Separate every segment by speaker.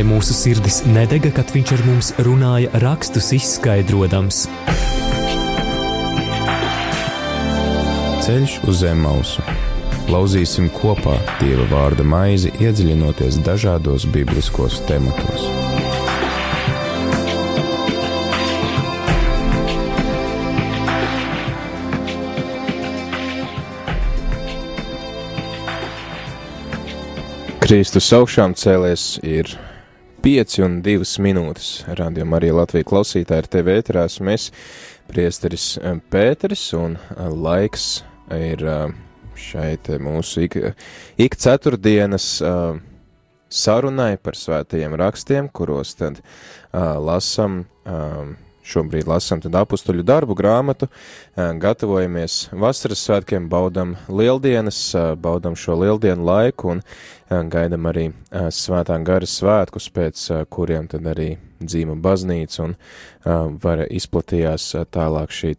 Speaker 1: Vai mūsu sirdis nedega, kad viņš ar mums runāja, rakstus izskaidrojams?
Speaker 2: Ceļš uz zem mausu. Lauzīsim kopā Dieva vārda maizi, iedziļinoties dažādos bibliskos tematos. Kristus augšām cēlies ir 5 un 2 minūtes. Radījumā arī Latvijas klausītāji ir TV ēterās. Mēs, priesteris eh, Pēteris, un eh, laiks ir eh, šeit mūsu ik, ik ceturtdienas sarunai par svētajiem rakstiem, kuros tad lasam Šobrīd lasām tad apstuļu darbu grāmatu, gatavojamies vasaras svētkiem, baudam lieldienas, baudam šo lieldienu laiku un gaidam arī svētā gara svētkus, pēc kuriem tad arī dzīva baznīca un var izplatījās tālāk šī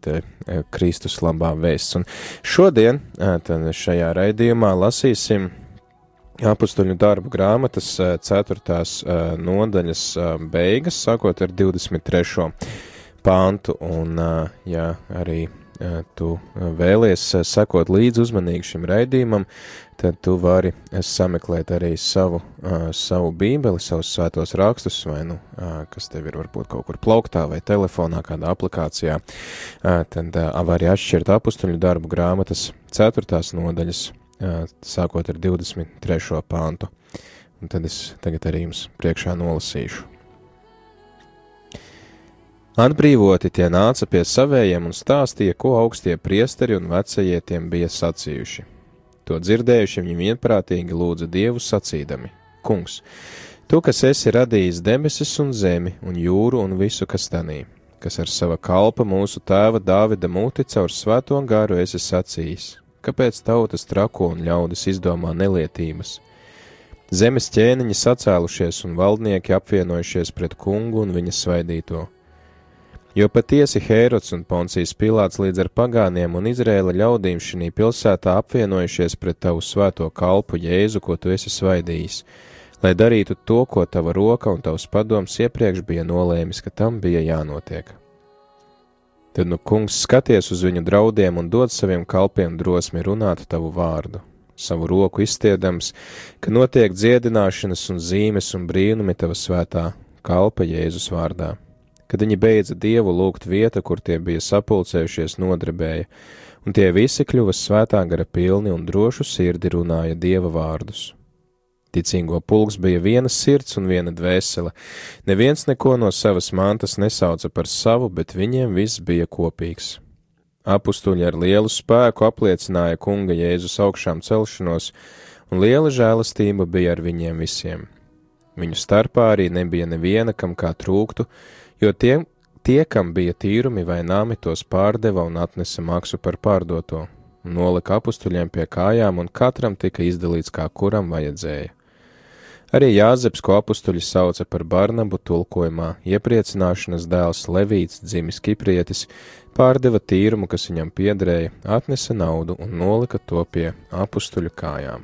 Speaker 2: Kristus labā vēsts. Un šodien, tad šajā raidījumā lasīsim Apustuļu darbu grāmatas 4. nodaļas beigas, sākot ar 23 pāntu, un, ja arī tu vēlies sekot līdzi uzmanīgi šim raidījumam, tad tu vari sameklēt arī savu, savu bībeli, savus svētos rakstus, vai nu, kas tev ir varbūt kaut kur plauktā vai telefonā, kādā aplikācijā, tad var arī atšķirt apustuļu darbu grāmatas ceturtās nodaļas, sākot ar 23. pāntu. Un tad es tagad arī jums priekšā nolasīšu. Atbrīvoti tie nāca pie savējiem un stāstīja, ko augstie priesteri un vecajie tiem bija sacījuši. To dzirdējuši viņi vienprātīgi lūdza Dievu sacīdami: Kungs, tu, kas esi radījis debesis un zemi un jūru un visu, kas tanī, kas ar sava kalpa mūsu tēva Dāvida muti caur svēto garu esi sacījis, kāpēc tautas trako un ļaudis izdomā nelietības? Zemes ķēniņi sacēlušies un valdnieki apvienojušies pret kungu un viņa svaidīto Jo patiesi Hērods un Poncijas Pilāts līdz ar pagāniem un Izrēla ļaudīm šī pilsētā apvienojušies pret tavu svēto kalpu Jēzu, ko tu esi svaidījis, lai darītu to, ko tava roka un tavs padoms iepriekš bija nolēmis, ka tam bija jānotiek. Tad nu kungs skaties uz viņu draudiem un dod saviem kalpiem drosmi runāt tavu vārdu, savu roku izstiedams, ka notiek dziedināšanas un zīmes un brīnumi tava svētā kalpa Jēzus vārdā Kad viņi beidza dievu lūgt vieta, kur tie bija sapulcējušies, nodrebēja, un tie visi kļuva svētā gara pilni un drošu sirdi runāja dieva vārdus. Ticīgo pulks bija viena sirds un viena dvēsele. Neviens neko no savas mantas nesauca par savu, bet viņiem viss bija kopīgs. Apustuļi ar lielu spēku apliecināja kunga Jēzus augšām celšanos, un liela žēlastība bija ar viņiem visiem. Viņu starpā arī nebija neviena, kam kā trūktu, jo tie, tie, kam bija tīrumi vai nami, tos pārdeva un atnesa maksu par pārdoto, nolika apstuļiem pie kājām, un katram tika izdalīts kā kuram vajadzēja. Arī Jāzeps, ko apstuļi sauca par Barnabu tulkojumā, iepriecināšanas dēls Levīts, dzimis Kiprietis, pārdeva tīrumu, kas viņam piederēja, atnesa naudu un nolika to pie apstuļu kājām.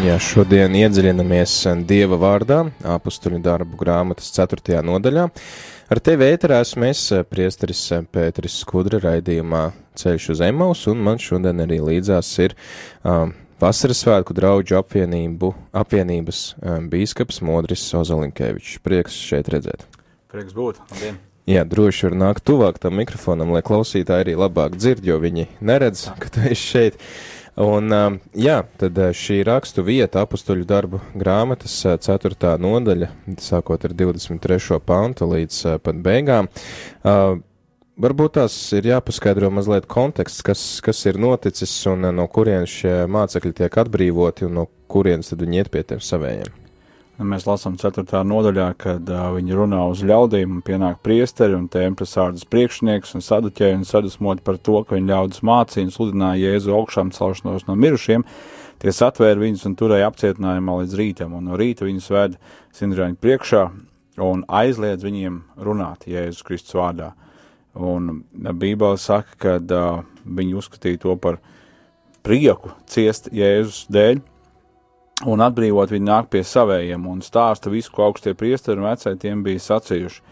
Speaker 3: Jā, šodien iedziļinamies Dieva vārdā, apstuļu darbu grāmatas 4. nodaļā. Ar tevi ēterās mēs, priesteris Pēteris Skudra, raidījumā Ceļš uz Emaus, un man šodien arī līdzās ir um, Vasaras svētku draugu apvienību, apvienības um, bīskaps Modris Ozolinkevičs. Prieks šeit redzēt.
Speaker 4: Prieks būt. Labdien.
Speaker 3: Jā, droši var nākt tuvāk tam mikrofonam, lai klausītāji arī labāk dzird, jo viņi neredz, ka tu esi šeit. Uh, Un, um, jā, tad uh, šī rakstu vieta, apakstuļu darbu grāmatas 4. Uh, nodaļa, sākot ar 23. pantu līdz uh, pat beigām,
Speaker 2: varbūt tās ir jāpaskaidro mazliet konteksts, kas, kas ir noticis un no kurienes šie mācekļi tiek atbrīvoti un no kurienes tad viņi iet pie tiem savējiem.
Speaker 4: Mēs lasām 4. nodaļā, kad uh, viņi runā uz ļaudīm, un pienāk priesteri un tempļa sārdas priekšnieks un saduķēji un sadusmoti par to, ka viņi ļaudis mācīja un sludināja Jēzu augšām celšanos no mirušiem. Tie satvēra viņus un turēja apcietinājumā līdz rītam, un no rīta viņus ved Sindraņa priekšā un aizliedz viņiem runāt Jēzus Kristus vārdā. Un Bībele saka, ka uh, viņi uzskatīja to par prieku ciest Jēzus dēļ, un atbrīvot viņi nāk pie savējiem un stāsta visu, ko augstie priesteri un vecai tiem bija sacījuši.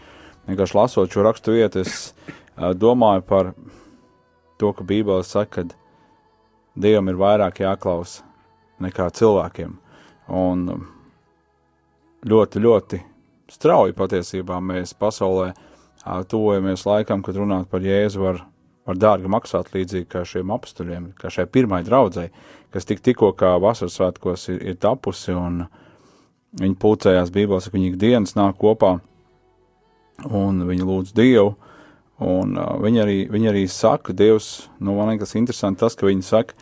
Speaker 4: Vienkārši lasot šo rakstu vietu, es uh, domāju par to, ka Bībele saka, ka Dievam ir vairāk jāklausa nekā cilvēkiem. Un ļoti, ļoti strauji patiesībā mēs pasaulē uh, tuvojamies laikam, kad runāt par Jēzu var, var dārgi maksāt līdzīgi kā šiem apstuļiem, kā šai pirmai draudzēji kas tik tikko kā vasaras svētkos ir, ir tapusi, un viņi pulcējās Bībeles, ka viņi ikdienas nāk kopā, un viņi lūdz Dievu, un uh, viņi, arī, viņi arī saka, Dievs, nu man liekas interesanti tas, ka viņi saka,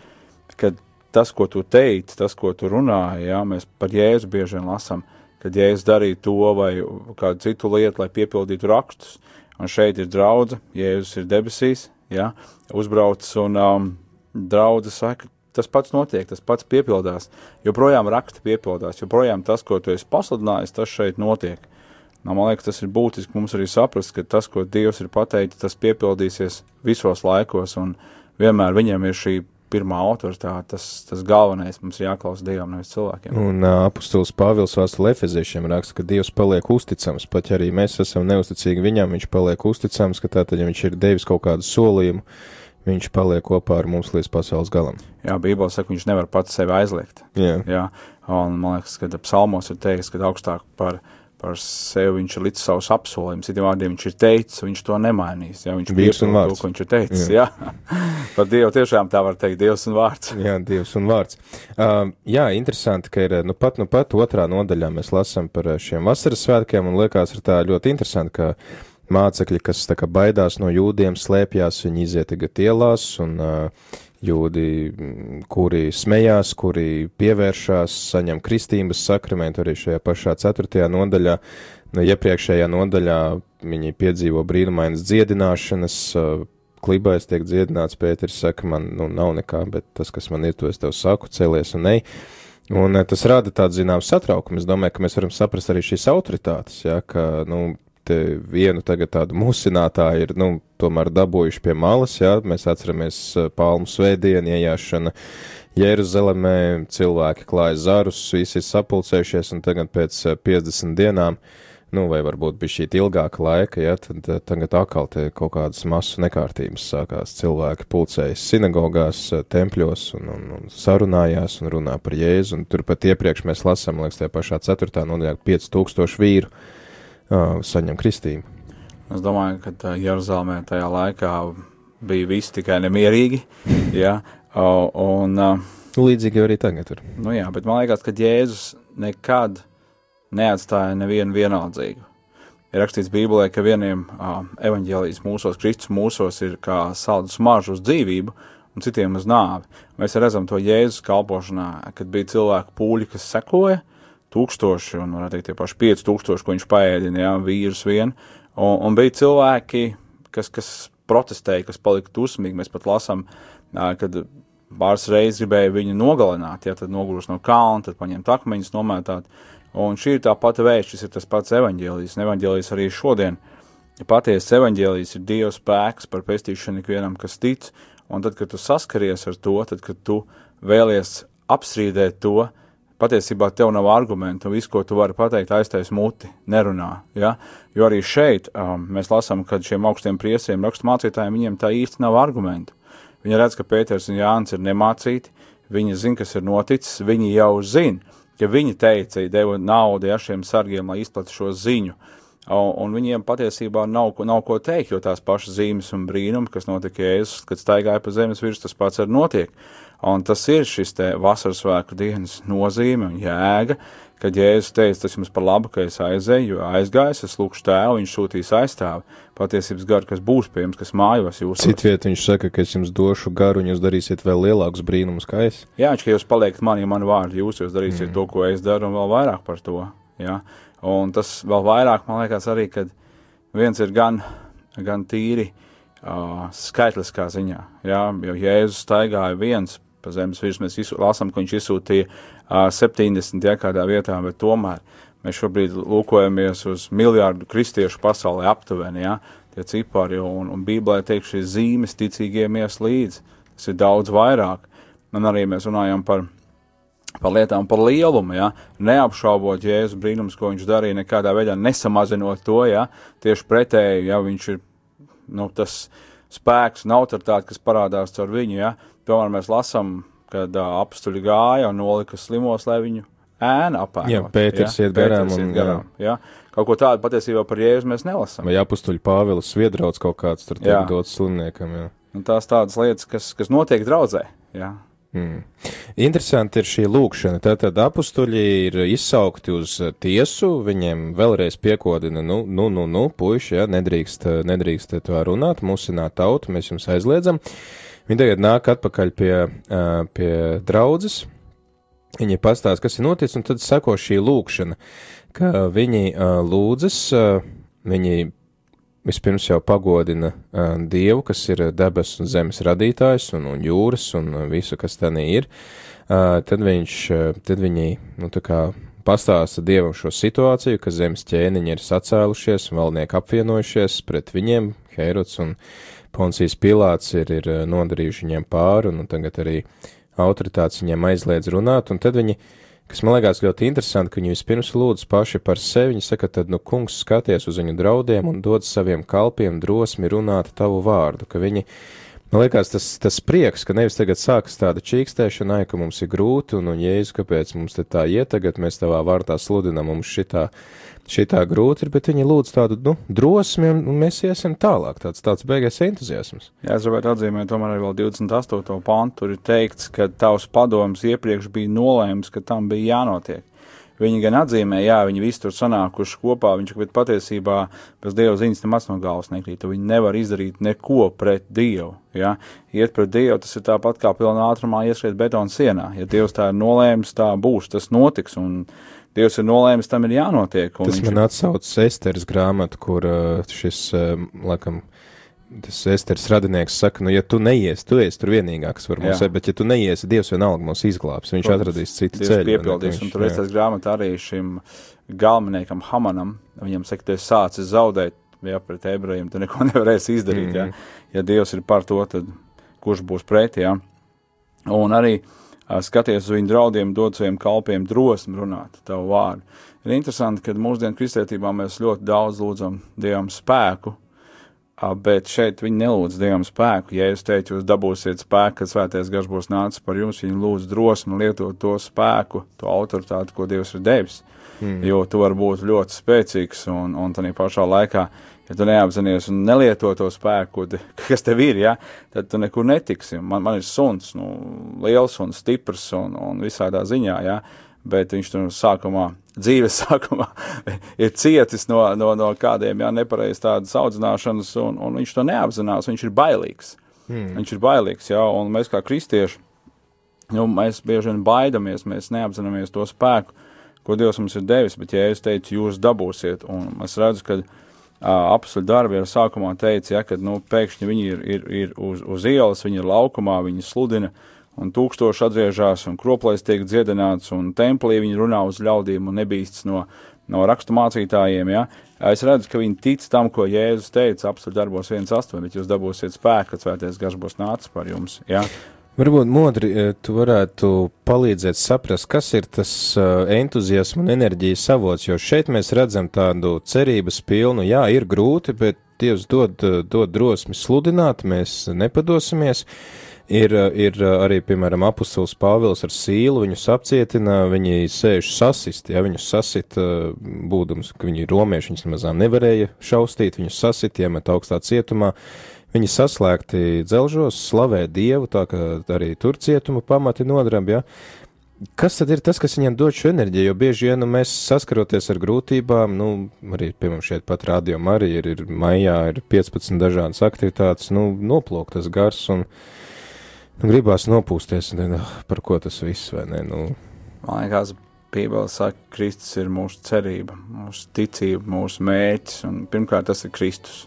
Speaker 4: ka tas, ko tu teici, tas, ko tu runāji, jā, mēs par Jēzu bieži vien lasam, kad Jēzus darīja to vai kādu citu lietu, lai piepildītu rakstus, un šeit ir draudze, Jēzus ir debesīs, jā, uzbraucis, un um, draudze saka, tas pats notiek, tas pats piepildās. Joprojām raksta piepildās, joprojām tas, ko tu esi pasludinājis, tas šeit notiek. Nu, man liekas, tas ir būtiski mums arī saprast, ka tas, ko Dievs ir pateicis, tas piepildīsies visos laikos, un vienmēr viņam ir šī pirmā autoritāte, tas, tas galvenais mums ir jāklausa Dievam, nevis cilvēkiem.
Speaker 2: Un uh, apustulis Pāvils vēstule Efeziešiem raksta, ka Dievs paliek uzticams, pat ja arī mēs esam neusticīgi viņam, viņš paliek uzticams, ka tātad, ja viņš ir devis kaut kādu solījumu, viņš paliek kopā ar mums līdz pasaules galam.
Speaker 4: Jā, Bībelē saka, viņš nevar pats sevi aizliegt.
Speaker 2: Jā.
Speaker 4: Jā, un man liekas, ka psalmos ir teikts, ka augstāk par, par sevi viņš ir līdz savus apsolījumus. Citiem vārdiem viņš ir teicis, viņš to nemainīs. Jā, viņš
Speaker 2: vārds.
Speaker 4: To, ko viņš ir teicis. Jā. jā. par Dievu tiešām tā var teikt, Dievs un vārds.
Speaker 2: jā, Dievs un vārds. Uh, jā, interesanti, ka ir, nu pat, nu pat otrā nodaļā mēs lasam par šiem vasaras svētkiem un liekas ir tā ļoti interesanti, ka mācekļi, kas tā kā baidās no jūdiem, slēpjās, viņi iziet tagad ielās, un uh, jūdi, kuri smējās, kuri pievēršās, saņem kristības sakramentu arī šajā pašā ceturtajā nodaļā. No iepriekšējā nodaļā viņi piedzīvo brīnumainas dziedināšanas, uh, klibais tiek dziedināts, Pēters saka, man nu, nav nekā, bet tas, kas man ir, to es tev saku, cēlies un ej. Un tas rada tādu, zinām, satraukumu. Es domāju, ka mēs varam saprast arī šīs autoritātes, ja, ka, nu, vienu tagad tādu musinātāju ir, nu, tomēr dabūjuši pie malas, jā, mēs atceramies eh, palmu svētdienu, iejāšana Jeruzalemē, cilvēki klāja zarus, visi ir sapulcējušies, un tagad pēc 50 eh, dienām, nu, vai varbūt bija šī ilgāka laika, ja, tad eh, tagad atkal te kaut kādas masu nekārtības sākās. Cilvēki pulcējas sinagogās, tempļos un, un, un sarunājās un runā par Jēzu, un turpat iepriekš mēs lasām, liekas, tajā pašā ceturtā nodaļā 5000 vīru uh, saņem kristību.
Speaker 4: Es domāju, ka Jeruzalemē tajā laikā bija viss tikai nemierīgi. ja, un,
Speaker 2: Līdzīgi arī tagad ir.
Speaker 4: Nu jā, bet man liekas, ka Jēzus nekad neatstāja nevienu vienaldzīgu. Ir rakstīts Bībelē, ka vieniem uh, evaņģēlijas mūsos, Kristus mūsos ir kā saldus maržu uz dzīvību, un citiem uz nāvi. Mēs redzam to Jēzus kalpošanā, kad bija cilvēku pūļi, kas sekoja, uh, tūkstoši, un varētu teikt tie paši pieci tūkstoši, ko viņš paēdina, jā, vīrus vien, un, un bija cilvēki, kas, kas protestēja, kas palika dusmīgi, mēs pat lasām, kad pāris reizes gribēja viņu nogalināt, ja tad nogurus no kalna, tad paņemt akmeņus, nomētāt, un šī ir tā pati vērts, šis ir tas pats evaņģēlijs, un evaņģēlijs arī šodien, ja patiesas evaņģēlijs ir Dieva spēks par pestīšanu ikvienam, kas tic, un tad, kad tu saskaries ar to, tad, kad tu vēlies apstrīdēt to, uh, patiesībā tev nav argumentu, un viss, ko tu vari pateikt, aiztais muti, nerunā. Ja? Jo arī šeit um, mēs lasām, ka šiem augstiem priesiem, raksturmācītājiem, viņiem tā īsti nav argumentu. Viņi redz, ka Pēters un Jānis ir nemācīti, viņi zina, kas ir noticis, viņi jau zina, ja viņi teica, deva naudu ja, šiem sargiem, lai izplatītu šo ziņu, un viņiem patiesībā nav, nav ko teikt, jo tās pašas zīmes un brīnumi, kas notika Jēzus, kad staigāja pa zemes virs, tas pats arī notiek. Un tas ir šis te vasaras svētku dienas nozīme un jēga, kad Jēzus teica, tas jums par labu, ka es aizēju, jo aizgājis, es lūkšu tēvu, viņš sūtīs aizstāvi, patiesības garu, kas būs pie jums, kas mājos jūs.
Speaker 2: Citviet viņš saka, ka es jums došu garu un jūs darīsiet vēl lielākus brīnumus kā es.
Speaker 4: Jā, viņš, ka jūs paliekat mani, ja man vārdi, jūs, jūs darīsiet mm. to, ko es daru, un vēl vairāk par to. Jā. Un tas vēl vairāk, man liekas, arī, kad viens ir gan, gan tīri uh, skaitliskā ziņā, jā, jo Jēzus staigāja viens pa zemes virs, mēs lasām, ka viņš izsūtīja uh, 70 ja, kādā vietā, bet tomēr mēs šobrīd lūkojamies uz miljārdu kristiešu pasaulē aptuveni, ja, tie cipari, un, un Bībelē tiek šīs zīmes ticīgiem ies līdzi, tas ir daudz vairāk, un arī mēs runājam par par lietām, par lielumu, ja, neapšaubot Jēzus brīnums, ko viņš darīja, nekādā veidā nesamazinot to, ja, tieši pretēji, ja viņš ir, nu, tas spēks un autoritāte, kas parādās caur viņu, ja, tomēr mēs lasām, kad uh, apstuļi gāja un nolika slimos, lai viņu ēna apēnot.
Speaker 2: Jā, Pēters ja? iet garām.
Speaker 4: Un, iet garām jā. Ja? Kaut ko tādu patiesībā par Jēzu mēs nelasām.
Speaker 2: Vai apstuļi Pāvils Sviedrauts kaut kāds tur tiek dots slimniekam, jā.
Speaker 4: Un tās tādas lietas, kas, kas notiek draudzē, jā.
Speaker 2: Mm. Interesanti ir šī lūkšana. Tātad apstuļi ir izsaukti uz tiesu, viņiem vēlreiz piekodina, nu, nu, nu, nu puiši, ja, nedrīkst, nedrīkst to runāt, musināt tautu, mēs jums aizliedzam. Viņi tagad nāk atpakaļ pie, pie draudzes, viņi pastāsta, kas ir noticis, un tad sako šī lūkšana, ka viņi lūdzas, viņi vispirms jau pagodina Dievu, kas ir debesu un zemes radītājs un, un jūras un visu, kas tenī ir, tad viņš, tad viņi, nu, tā kā pastāsta Dievam šo situāciju, ka zemes ķēniņi ir sacēlušies valdnieki apvienojušies pret viņiem, Heirods un Poncijas Pilāts ir, ir nodarījuši viņiem pāri, un, un tagad arī autoritātes viņiem aizliedz runāt, un tad viņi uh, kas man liekas ļoti interesanti, ka viņi vispirms lūdz paši par sevi. Viņi saka, tad, nu, kungs, skaties uz viņu draudiem un dod saviem kalpiem drosmi runāt tavu vārdu, ka viņi, man liekas, tas, tas prieks, ka nevis tagad sākas tāda čīkstēšana, ka mums ir grūti, un, un jēzus, kāpēc mums te tā iet, tagad mēs tavā vārdā sludinam mums šitā šitā grūti ir, bet viņi lūdz tādu nu, drosmi, un, mēs iesim tālāk. Tāds, tāds beigais entuziasms.
Speaker 4: Jā, es gribētu atzīmēt, tomēr arī vēl 28. pantu tur ir teikts, ka tavs padoms iepriekš bija nolēms, ka tam bija jānotiek. Viņi gan atzīmē, jā, viņi visi tur sanākuši kopā, viņš, bet patiesībā bez Dieva ziņas nemaz no galvas nekrīt. Viņi nevar izdarīt neko pret Dievu. Ja? Iet pret Dievu, tas ir tāpat kā pilnā ātrumā ieskriet betona sienā. Ja Dievs tā ir nolēms, tā būs, tas notiks. Un, Dievs ir nolēmis, tam ir jānotiek.
Speaker 2: Tas man atsaucas Esteras grāmatu, kur uh, šis, uh, laikam, tas Esteras radinieks saka, nu, ja tu neies, tu esi tur vienīgā, kas var mums, bet ja tu neies, Dievs vienalga mūs izglābs, viņš Protams, atradīs citu Dievs ceļu.
Speaker 4: Piepildīs, un tur Esteras grāmata arī šim galvenajam Hamanam, viņam saka, tu esi sācis zaudēt, ja pret ebrejiem tu neko nevarēsi izdarīt, mm -hmm. ja, ja Dievs ir par to, tad kurš būs pretī, ja. Un arī skaties uz viņu draudiem, dod saviem kalpiem drosmi runāt tavu vārdu. Ir interesanti, ka mūsdienu kristietībā mēs ļoti daudz lūdzam Dievam spēku, bet šeit viņi nelūdz Dievam spēku. Ja es teicu, jūs dabūsiet spēku, kad svētais gars būs nācis par jums, viņi lūdz drosmi lietot to spēku, to autoritāti, ko Dievs ir devis. Mm. Jo tu vari būt ļoti spēcīgs un, un tā pašā laikā ja tu neapzinājies un nelieto to spēku, kas tev ir, ja, tad tu nekur netiksi. Man, man ir suns, nu, liels un stiprs un, un visādā ziņā, ja, bet viņš tur sākumā, dzīves sākumā ir cietis no, no, no kādiem, ja, nepareiz tādas audzināšanas, un, un viņš to neapzinās, viņš ir bailīgs. Hmm. Viņš ir bailīgs, ja, un mēs kā kristieši, nu, mēs bieži vien baidamies, mēs neapzināmies to spēku, ko Dievs mums ir devis, bet, ja es teicu, jūs dabūsiet, un es redzu, ka apakšu darbi jau sākumā teica, ja, ka nu, pēkšņi viņi ir, ir, ir uz, uz ielas, viņi ir laukumā, viņi sludina, un tūkstoši atgriežas, un kroplais tiek dziedināts, un templī viņi runā uz ļaudīm un nebīsts no, no rakstu mācītājiem. Ja. Es redzu, ka viņi tic tam, ko Jēzus teica, apakšu darbos 1,8, bet jūs dabūsiet spēku, kad svētais gars būs nācis par jums. Ja.
Speaker 2: Varbūt modri e, tu varētu palīdzēt saprast, kas ir tas uh, entuziasma un enerģijas avots, jo šeit mēs redzam tādu cerības pilnu, jā, ir grūti, bet Dievs dod, dod drosmi sludināt, mēs nepadosimies. Ir, ir arī, piemēram, apustulis Pāvils ar sīlu, viņus apcietina, viņi sēž sasist, ja viņus sasit, būdams, ka viņi ir romieši, viņus nemazām nevarēja šaustīt, viņus sasit, iemet augstā cietumā. Viņi saslēgti dzelžos, slavē Dievu, tā kā arī tur cietuma pamati nodrab, ja. Kas tad ir tas, kas viņam dod šo enerģiju? Jo bieži vien nu, mēs saskaroties ar grūtībām, nu, arī, piemēram, šeit pat rādījumā arī ir, ir maijā, ir 15 dažādas aktivitātes, nu, noplūk tas gars un nu, gribās nopūsties, un, ah, par ko tas viss, vai ne? Nu.
Speaker 4: Man liekas, Bībele saka, ka Kristus ir mūsu cerība, mūsu ticība, mūsu mērķis, pirmkārt tas ir Kristus,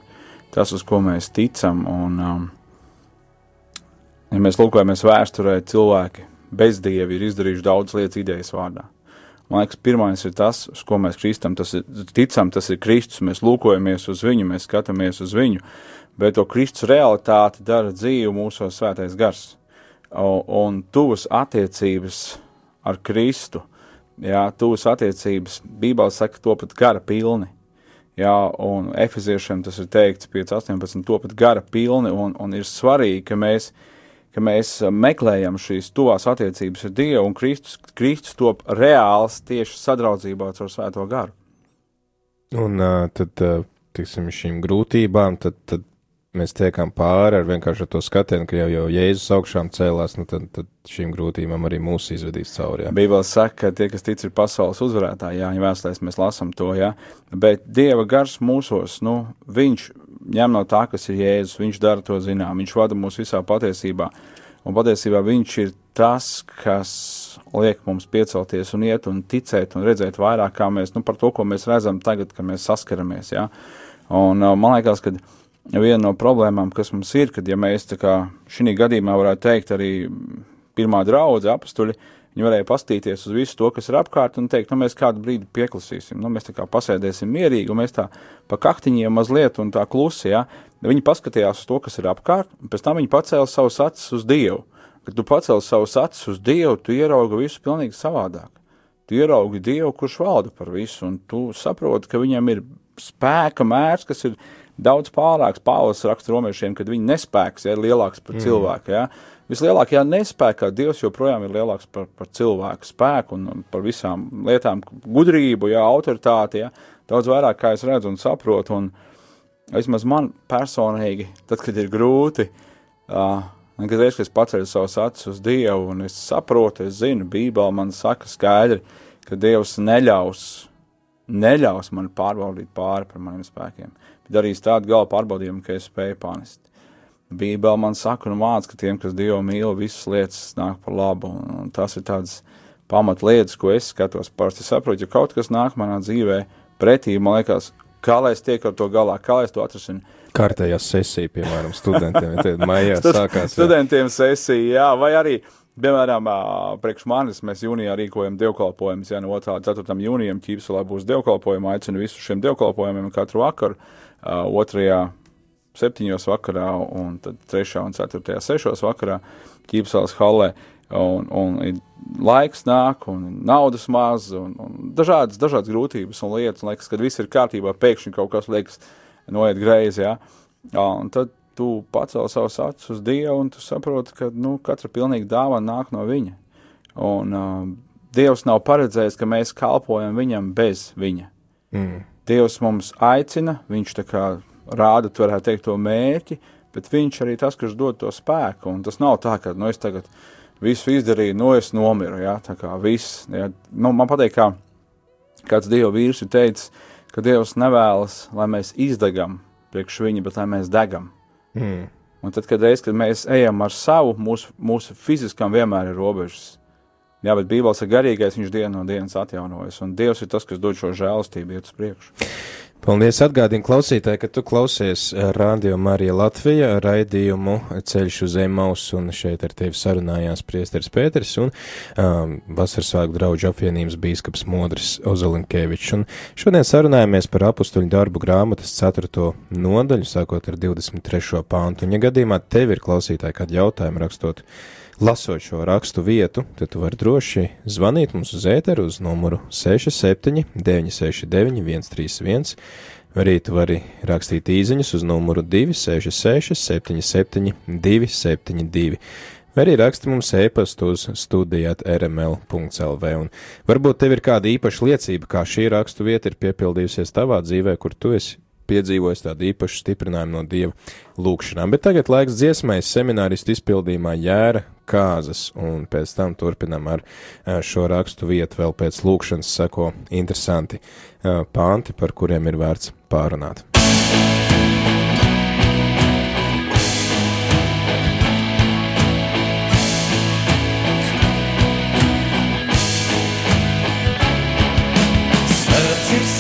Speaker 4: tas, uz ko mēs ticam, un, um, ja mēs lūkojamies vēsturē, cilvēki bezdievi ir izdarījuši daudz lietas idejas vārdā. Man liekas, pirmais ir tas, uz ko mēs kristam, tas ir, ticam, tas ir Kristus, mēs lūkojamies uz viņu, mēs skatāmies uz viņu, bet to Kristus realitāti dara dzīvu mūsu svētais gars. Un tuvas attiecības ar Kristu, jā, tuvas attiecības, Bībeli saka, to pat gara pilni. Jā, un efeziešiem tas ir teikts 5.18. to pat gara pilni, un, un ir svarīgi, ka mēs ka mēs meklējam šīs tuvās attiecības ar Dievu, un Kristus, Kristus top reāls tieši sadraudzībā ar Svēto garu.
Speaker 2: Un uh, tad, uh, tiksim, šīm grūtībām, tad, tad mēs tiekam pāri ar vienkārši to skatienu, ka jau, jau Jēzus augšām cēlās, nu tad, tad šīm grūtībām arī mūs izvedīs cauri. Jā.
Speaker 4: Bībeli saka, ka tie, kas tic, ir pasaules uzvarētāji, jā, ja vēstulēs mēs lasam to, jā, bet Dieva gars mūsos, nu, viņš ņem no tā, kas ir Jēzus, viņš dara to zinām, viņš vada mūs visā patiesībā, un patiesībā viņš ir tas, kas liek mums piecelties un iet un ticēt un redzēt vairāk, kā mēs, nu, par to, ko mēs redzam tagad, kad mēs saskaramies, jā, un man liekas, ka viena no problēmām, kas mums ir, kad ja mēs tā kā šī gadījumā varētu teikt arī pirmā draudze apstuļi, viņi varēja pastīties uz visu to, kas ir apkārt un teikt, nu mēs kādu brīdi pieklusīsim, nu mēs tā kā pasēdēsim mierīgi un mēs tā pa kaktiņiem mazliet un tā klusi, ja, viņi paskatījās uz to, kas ir apkārt, un pēc tam viņi pacēla savus acis uz Dievu. Kad tu pacēli savus acis uz Dievu, tu ieraugi visu pilnīgi savādāk. Tu ieraugi Dievu, kurš valda par visu, un tu saproti, ka viņam ir spēka mērs, kas ir daudz pārāks. Pāvils raksta romiešiem, kad viņa nespēks ja, ir lielāks par mm. cilvēku. Ja. Vislielākajā nespējā Dievs joprojām ir lielāks par, par cilvēku spēku un par visām lietām, gudrību, ja, autoritāti. Ja. Daudz vairāk, kā es redzu un saprotu. Un, vismaz man personīgi, tad, kad ir grūti, uh, kad reiz, kad es paceļu savus acis uz Dievu un es saprotu, es zinu, Bībele man saka skaidri, ka Dievs neļaus, neļaus man pārbaudīt pāri par maniem spēkiem darīs tādu gala pārbaudījumu, ka es spēju panest. Bībeli man saka un māca, ka tiem, kas Dievu mīl, visas lietas nāk par labu, un, un tas ir tāds pamat lietas, ko es skatos. Parasti saprotu, ja kaut kas nāk manā dzīvē pretī, man liekas, kā lai es tiek ar to galā, kā lai es to atrasinu.
Speaker 2: Kārtējā sesija, piemēram, studentiem, tad maijā sākās.
Speaker 4: Jā. Studentiem sesija, jā, vai arī, piemēram, priekš manis mēs jūnijā rīkojam dievkalpojumus, jā, no 2. 4. jūnijam ķīpselā būs dievkalpojumi, aicinu visus šiem dievkalpojumiem katru vakaru otrajā septiņos vakarā, un tad trešā un ceturtajā sešos vakarā ķīpsāles halē. Un, un laiks nāk, un naudas maz, un, un dažādas, dažādas grūtības un lietas. Un liekas, kad viss ir kārtībā, pēkšņi kaut kas liekas noiet greizi. Ja? Un tad tu pacēl savus acis uz Dievu, un tu saproti, ka nu, katra pilnīga dāvana nāk no Viņa. Un uh, Dievs nav paredzējis, ka mēs kalpojam Viņam bez Viņa. Mm. Dievs mums aicina, viņš tā kā rāda, tu varētu teikt, to mērķi, bet viņš arī tas, kas dod to spēku. Un tas nav tā, ka, nu, es tagad visu izdarīju, nu, es nomiru, jā, tā kā viss. Jā. Nu, man patīk, kā kāds Dieva vīrs ir teicis, ka Dievs nevēlas, lai mēs izdegam priekš viņa, bet lai mēs degam. Mm. Un tad, kad, reiz, kad mēs ejam ar savu, mūsu, mūsu fiziskam vienmēr ir robežas. Jā, bet Bībeles ir garīgais, viņš dienu no dienas atjaunojas, un Dievs ir tas, kas dod šo žēlastību iet uz priekšu.
Speaker 2: Paldies, atgādini klausītāji, ka tu klausies Rādio Marija Latvija raidījumu Ceļš uz Emaus, un šeit ar tevi sarunājās priesteris Pēters un um, Vasarsvētku draudžu apvienības bīskaps Modris Ozolinkevičs. Un šodien sarunājamies par apustuļu darbu grāmatas 4. nodaļu, sākot ar 23. pāntu. Un, ja gadījumā tev ir klausītāji kādi jautājumi rakstot, Lasot šo rakstu vietu, tad tu vari droši zvanīt mums uz ēteru uz numuru 67 969 131 Arī tu vari rakstīt īsiņas uz numuru 266, 77, 272, vai arī raksti mums e-pastu uz studijāt rml.lv. Un varbūt tev ir kāda īpaša liecība, kā šī rakstu vieta ir piepildījusies tavā dzīvē, kur tu esi piedzīvojis tādu īpašu stiprinājumu no Dieva lūkšanām. Bet tagad laiks dziesmai semināristu izpildījumā jēra kāzas, un pēc tam turpinam ar šo rakstu vietu vēl pēc lūkšanas sako interesanti panti, par kuriem ir vērts pārunāt.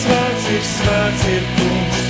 Speaker 5: Svēts ir, svēts ir kungs,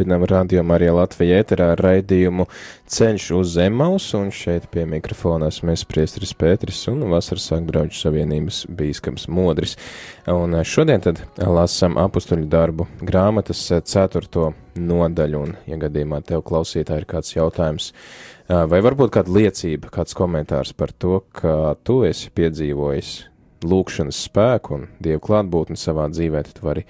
Speaker 2: Turpinām radio Marija Latvija ēterā raidījumu Ceļš uz Zemaus, un šeit pie mikrofonās mēs priestris Pētris un Vasaras sāk draudžu savienības bīskams Modris. Un eh, šodien tad lasam apustuļu darbu grāmatas eh, ceturto nodaļu, un, ja gadījumā tev klausītā ir kāds jautājums, eh, vai varbūt kāda liecība, kāds komentārs par to, ka tu esi piedzīvojis lūkšanas spēku un dievu klātbūtni savā dzīvē, tad vari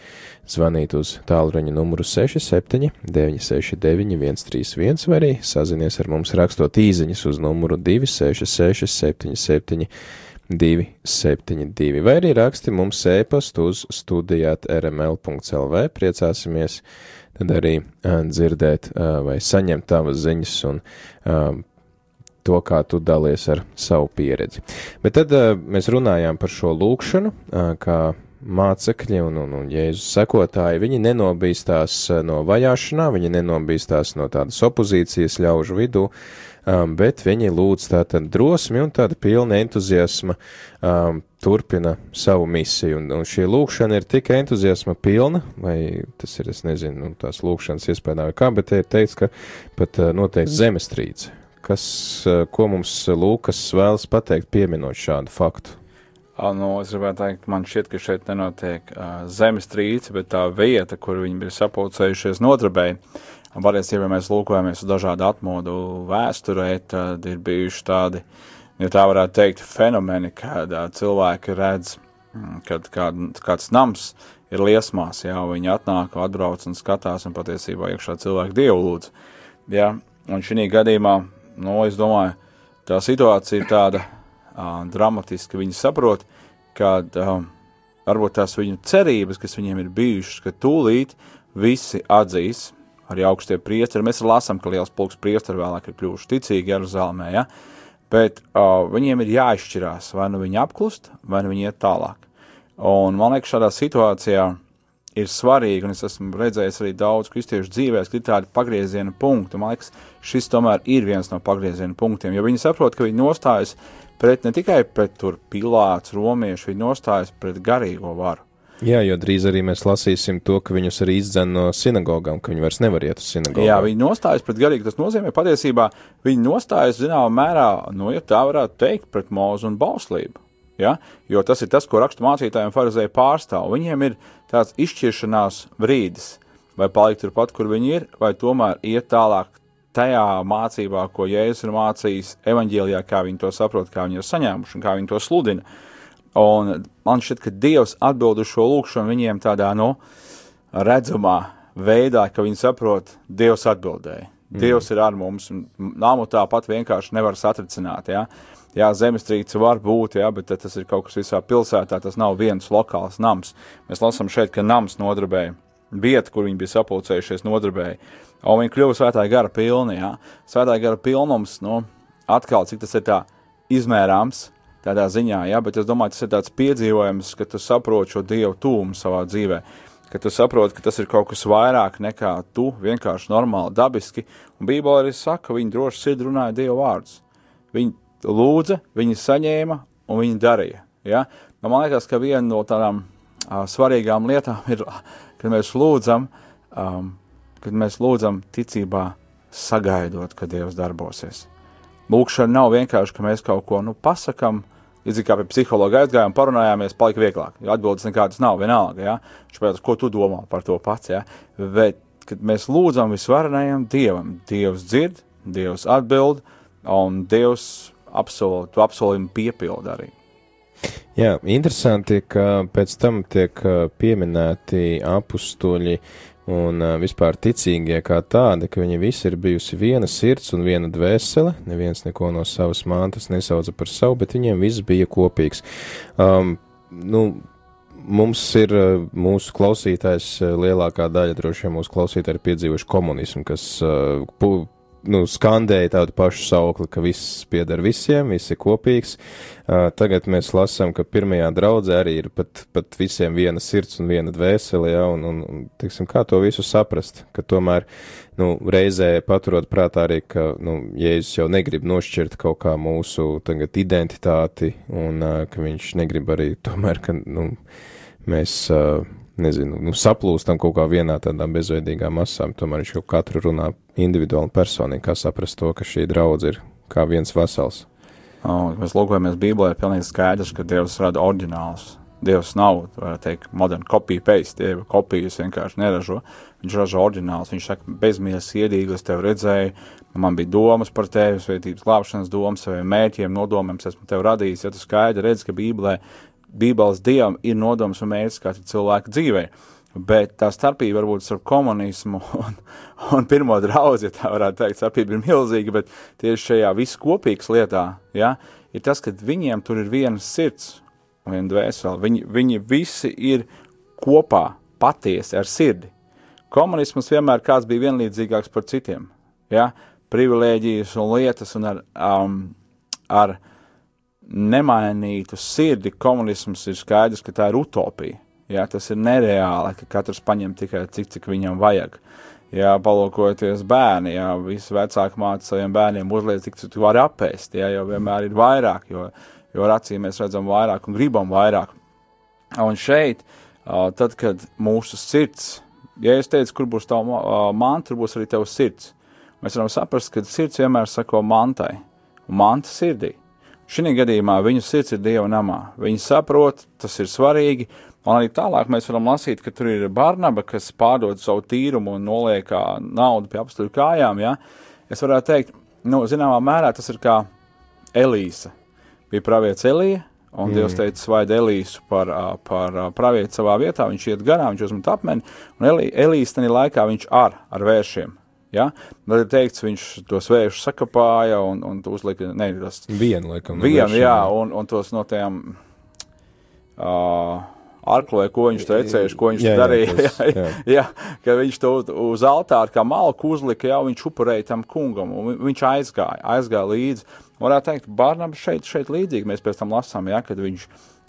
Speaker 2: zvanīt uz tālruņa numuru 67 969 131 vai arī sazinies ar mums rakstot īziņas uz numuru 266 77 272 vai arī raksti mums ēpastu uz studijāt rml.lv, priecāsimies tad arī uh, dzirdēt uh, vai saņemt tavas ziņas un uh, to, kā tu dalies ar savu pieredzi. Bet tad uh, mēs runājām par šo lūkšanu, uh, kā mācekļi un, un, un Jēzus sekotāji, viņi nenobīstās no vajāšanā, viņi nenobīstās no tādas opozīcijas ļaužu vidū, um, bet viņi lūdz tātad drosmi un tāda pilna entuziasma um, turpina savu misiju. Un, un šī lūkšana ir tik entuziasma pilna, vai tas ir, es nezinu, nu, tās lūkšanas iespējā vai kā, bet te ir teikts, ka pat uh, noteikti zemestrīce kas, eh, ko mums Lūkas vēlas pateikt, pieminot šādu faktu?
Speaker 4: Nu, es gribētu teikt, man šķiet, ka šeit nenotiek uh, zemestrīce, bet tā vieta, kur viņi bija sapulcējušies nodrabēji. Patiesībā, ja mēs lūkojamies uz dažādu atmodu vēsturē, tad ir bijuši tādi, ja tā varētu teikt, fenomeni, kad uh, cilvēki redz, mm, kad kād, kāds nams ir liesmās, jā, viņi atnāk, atbrauc un skatās, un patiesībā iekšā cilvēki dievu lūdz. Jā, un šī gadījumā nu, es domāju, tā situācija ir tāda uh, dramatiska. Viņi saprot, ka uh, varbūt tās viņu cerības, kas viņiem ir bijušas, ka tūlīt visi atzīs, arī augstie priesteri. Mēs lasām, ka liels pulks priesteri vēlāk ir kļuvuši ticīgi Jeruzalemē, ja? bet uh, viņiem ir jāizšķirās, vai nu viņi apklust, vai nu viņi iet tālāk. Un man liekas, šādā situācijā ir svarīgi, un es esmu redzējis arī daudz kristiešu dzīvēs, ka ir tādi pagrieziena punkti. Man liekas, šis tomēr ir viens no pagrieziena punktiem, jo viņi saprot, ka viņi nostājas pret ne tikai pret tur pilāts, romiešu, viņi nostājas pret garīgo varu.
Speaker 2: Jā, jo drīz arī mēs lasīsim to, ka viņus arī izdzen no sinagogām, ka viņi vairs nevar iet uz sinagogām.
Speaker 4: Jā, viņi nostājas pret garīgu. Tas nozīmē, patiesībā viņi nostājas zināmā mērā, nu, ja tā varētu teikt, pret mūzu un bauslību. Ja? Jo tas ir tas, ko rakstu mācītājiem farizēji pārstāv. Viņiem ir tāds izšķiršanās brīdis, vai palikt turpat, kur viņi ir, vai tomēr iet tālāk tajā mācībā, ko Jēzus ir mācījis evaņģēlijā, kā viņi to saprot, kā viņi ir saņēmuši un kā viņi to sludina. Un man šķiet, ka Dievs atbild uz šo lūkšanu viņiem tādā, nu, redzamā veidā, ka viņi saprot, Dievs atbildēja. Mm. Dievs ir ar mums, un nāmu tāpat vienkārši nevar satricināt. Ja? Jā, zemestrīce var būt, jā, bet tas ir kaut kas visā pilsētā, tas nav viens lokāls nams. Mēs lasām šeit, ka nams nodarbēja, vieta, kur viņi bija sapulcējušies, nodarbēja, un viņi kļuva svētā gara pilni, jā. Svētā gara pilnums, nu, atkal, cik tas ir tā izmērāms, tādā ziņā, jā, bet es domāju, tas ir tāds piedzīvojums, ka tu saproti šo Dievu tūmu savā dzīvē, ka tu saproti, ka tas ir kaut kas vairāk nekā tu, vienkārši normāli, dabiski, un Bībelē arī saka, ka viņi droši sirdi runāja Dievu vārdus. Viņi lūdza, viņi saņēma un viņi darīja. Ja? Nu, man liekas, ka viena no tādām uh, svarīgām lietām ir, kad mēs lūdzam, um, kad mēs lūdzam ticībā, sagaidot, ka Dievs darbosies. Lūkšana nav vienkārši, ka mēs kaut ko nu, pasakām, līdzīgi kā pie psihologa aizgājām, parunājāmies, palika vieglāk. Atbildes nekādas nav, vienalga. Ja? Viņš pēc, ko tu domā par to pats. Ja? Bet, kad mēs lūdzam visvarenajam Dievam, Dievs dzird, Dievs atbild, un Dievs apsolu, tu apsolījumu piepildi arī.
Speaker 2: Jā, interesanti, ka pēc tam tiek pieminēti apstuļi un vispār ticīgie kā tādi, ka viņi visi ir bijusi viena sirds un viena dvēsele, neviens neko no savas mantas nesauca par savu, bet viņiem viss bija kopīgs. Um, nu, mums ir mūsu klausītājs, lielākā daļa droši vien mūsu klausītāji ir piedzīvojuši komunismu, kas uh, nu, skandēja tādu pašu saukli, ka viss pieder visiem, viss ir kopīgs. Uh, tagad mēs lasām, ka pirmajā draudzē arī ir pat, pat visiem viena sirds un viena dvēsele, ja, un, un, tiksim, kā to visu saprast, ka tomēr, nu, reizē paturot prātā arī, ka, nu, Jēzus jau negrib nošķirt kaut kā mūsu tagad identitāti, un uh, ka viņš negrib arī tomēr, ka, nu, mēs, uh, nezinu, nu, saplūstam kaut kā vienā tādā bezveidīgā masā, tomēr viņš jau katru runā individuāli personīgi, kā saprast to, ka šī draudz ir kā viens vesels.
Speaker 4: Oh, mēs lūkojamies Bībelē, ir pilnīgi skaidrs, ka Dievs rada oriģinālus. Dievs nav, varētu teikt, modern copy paste, Dieva kopijas vienkārši neražo. Viņš ražo oriģinālus, viņš saka, bezmies iedīgi, es tevi redzēju, man bija domas par tevi, svētības glābšanas domas, saviem mēķiem, nodomiem, es esmu tevi radījis, ja tu skaidri redz, ka Bībelē Bībeles dievam ir nodoms un mērķis kā cilvēka dzīvē. Bet tā starpība varbūt starp komunismu un, un pirmo draugu, ja tā varētu teikt, starpība ir milzīga, bet tieši šajā viskopīgas lietā, ja, ir tas, ka viņiem tur ir viena sirds viena dvēsele. Viņi, viņi visi ir kopā, patiesi ar sirdi. Komunisms vienmēr kāds bija vienlīdzīgāks par citiem. Ja? Privilēģijas un lietas un ar, um, ar nemainītu sirdi komunisms ir skaidrs, ka tā ir utopija. Ja? Tas ir nereāli, ka katrs paņem tikai cik, cik viņam vajag. Jā, palūkojoties bērni, jā, visi vecāki māca saviem bērniem uzliek, cik tu vari apēst, jā, jo vienmēr ir vairāk, jo, jo ar acīm mēs redzam vairāk un gribam vairāk. Un šeit, tad, kad mūsu sirds ja es teicu, kur būs tava tur būs arī tavs sirds. Mēs varam saprast, ka sirds vienmēr sako mantai, un manta sirdī. Šī gadījumā viņu sirds ir Dieva namā. Viņi saprot, tas ir svarīgi, un arī tālāk mēs varam lasīt, ka tur ir Barnaba, kas pārdod savu tīrumu un noliek naudu pie apstuļu kājām. Ja? Es varētu teikt, nu, zināmā mērā tas ir kā Elīsa. Bija pravietis Elija, Un mm. Dievs teica, svaid Elīsu par, par pravietu savā vietā, viņš iet garām, viņš uzmet apmeni, un Elī, Elīs tajā laikā viņš ar, ar vēršiem. Ja? Tad ir teikts, viņš tos vēršus sakapāja un, un uzlika, ne, tas.
Speaker 2: Vienu, laikam.
Speaker 4: Vienu, jā, un, un tos no tajām. Uh, arkloja, ko viņš tecējuši, ko viņš jā, darīja. Jā, tas, jā. jā, ka viņš to uz altāra kā malku uzlika, jau viņš upurēja tam kungam, un viņš aizgāja, aizgāja līdzi. Varētu teikt, Bārnabas šeit, šeit līdzīgi mēs pēc tam lasām, ja, kad viņš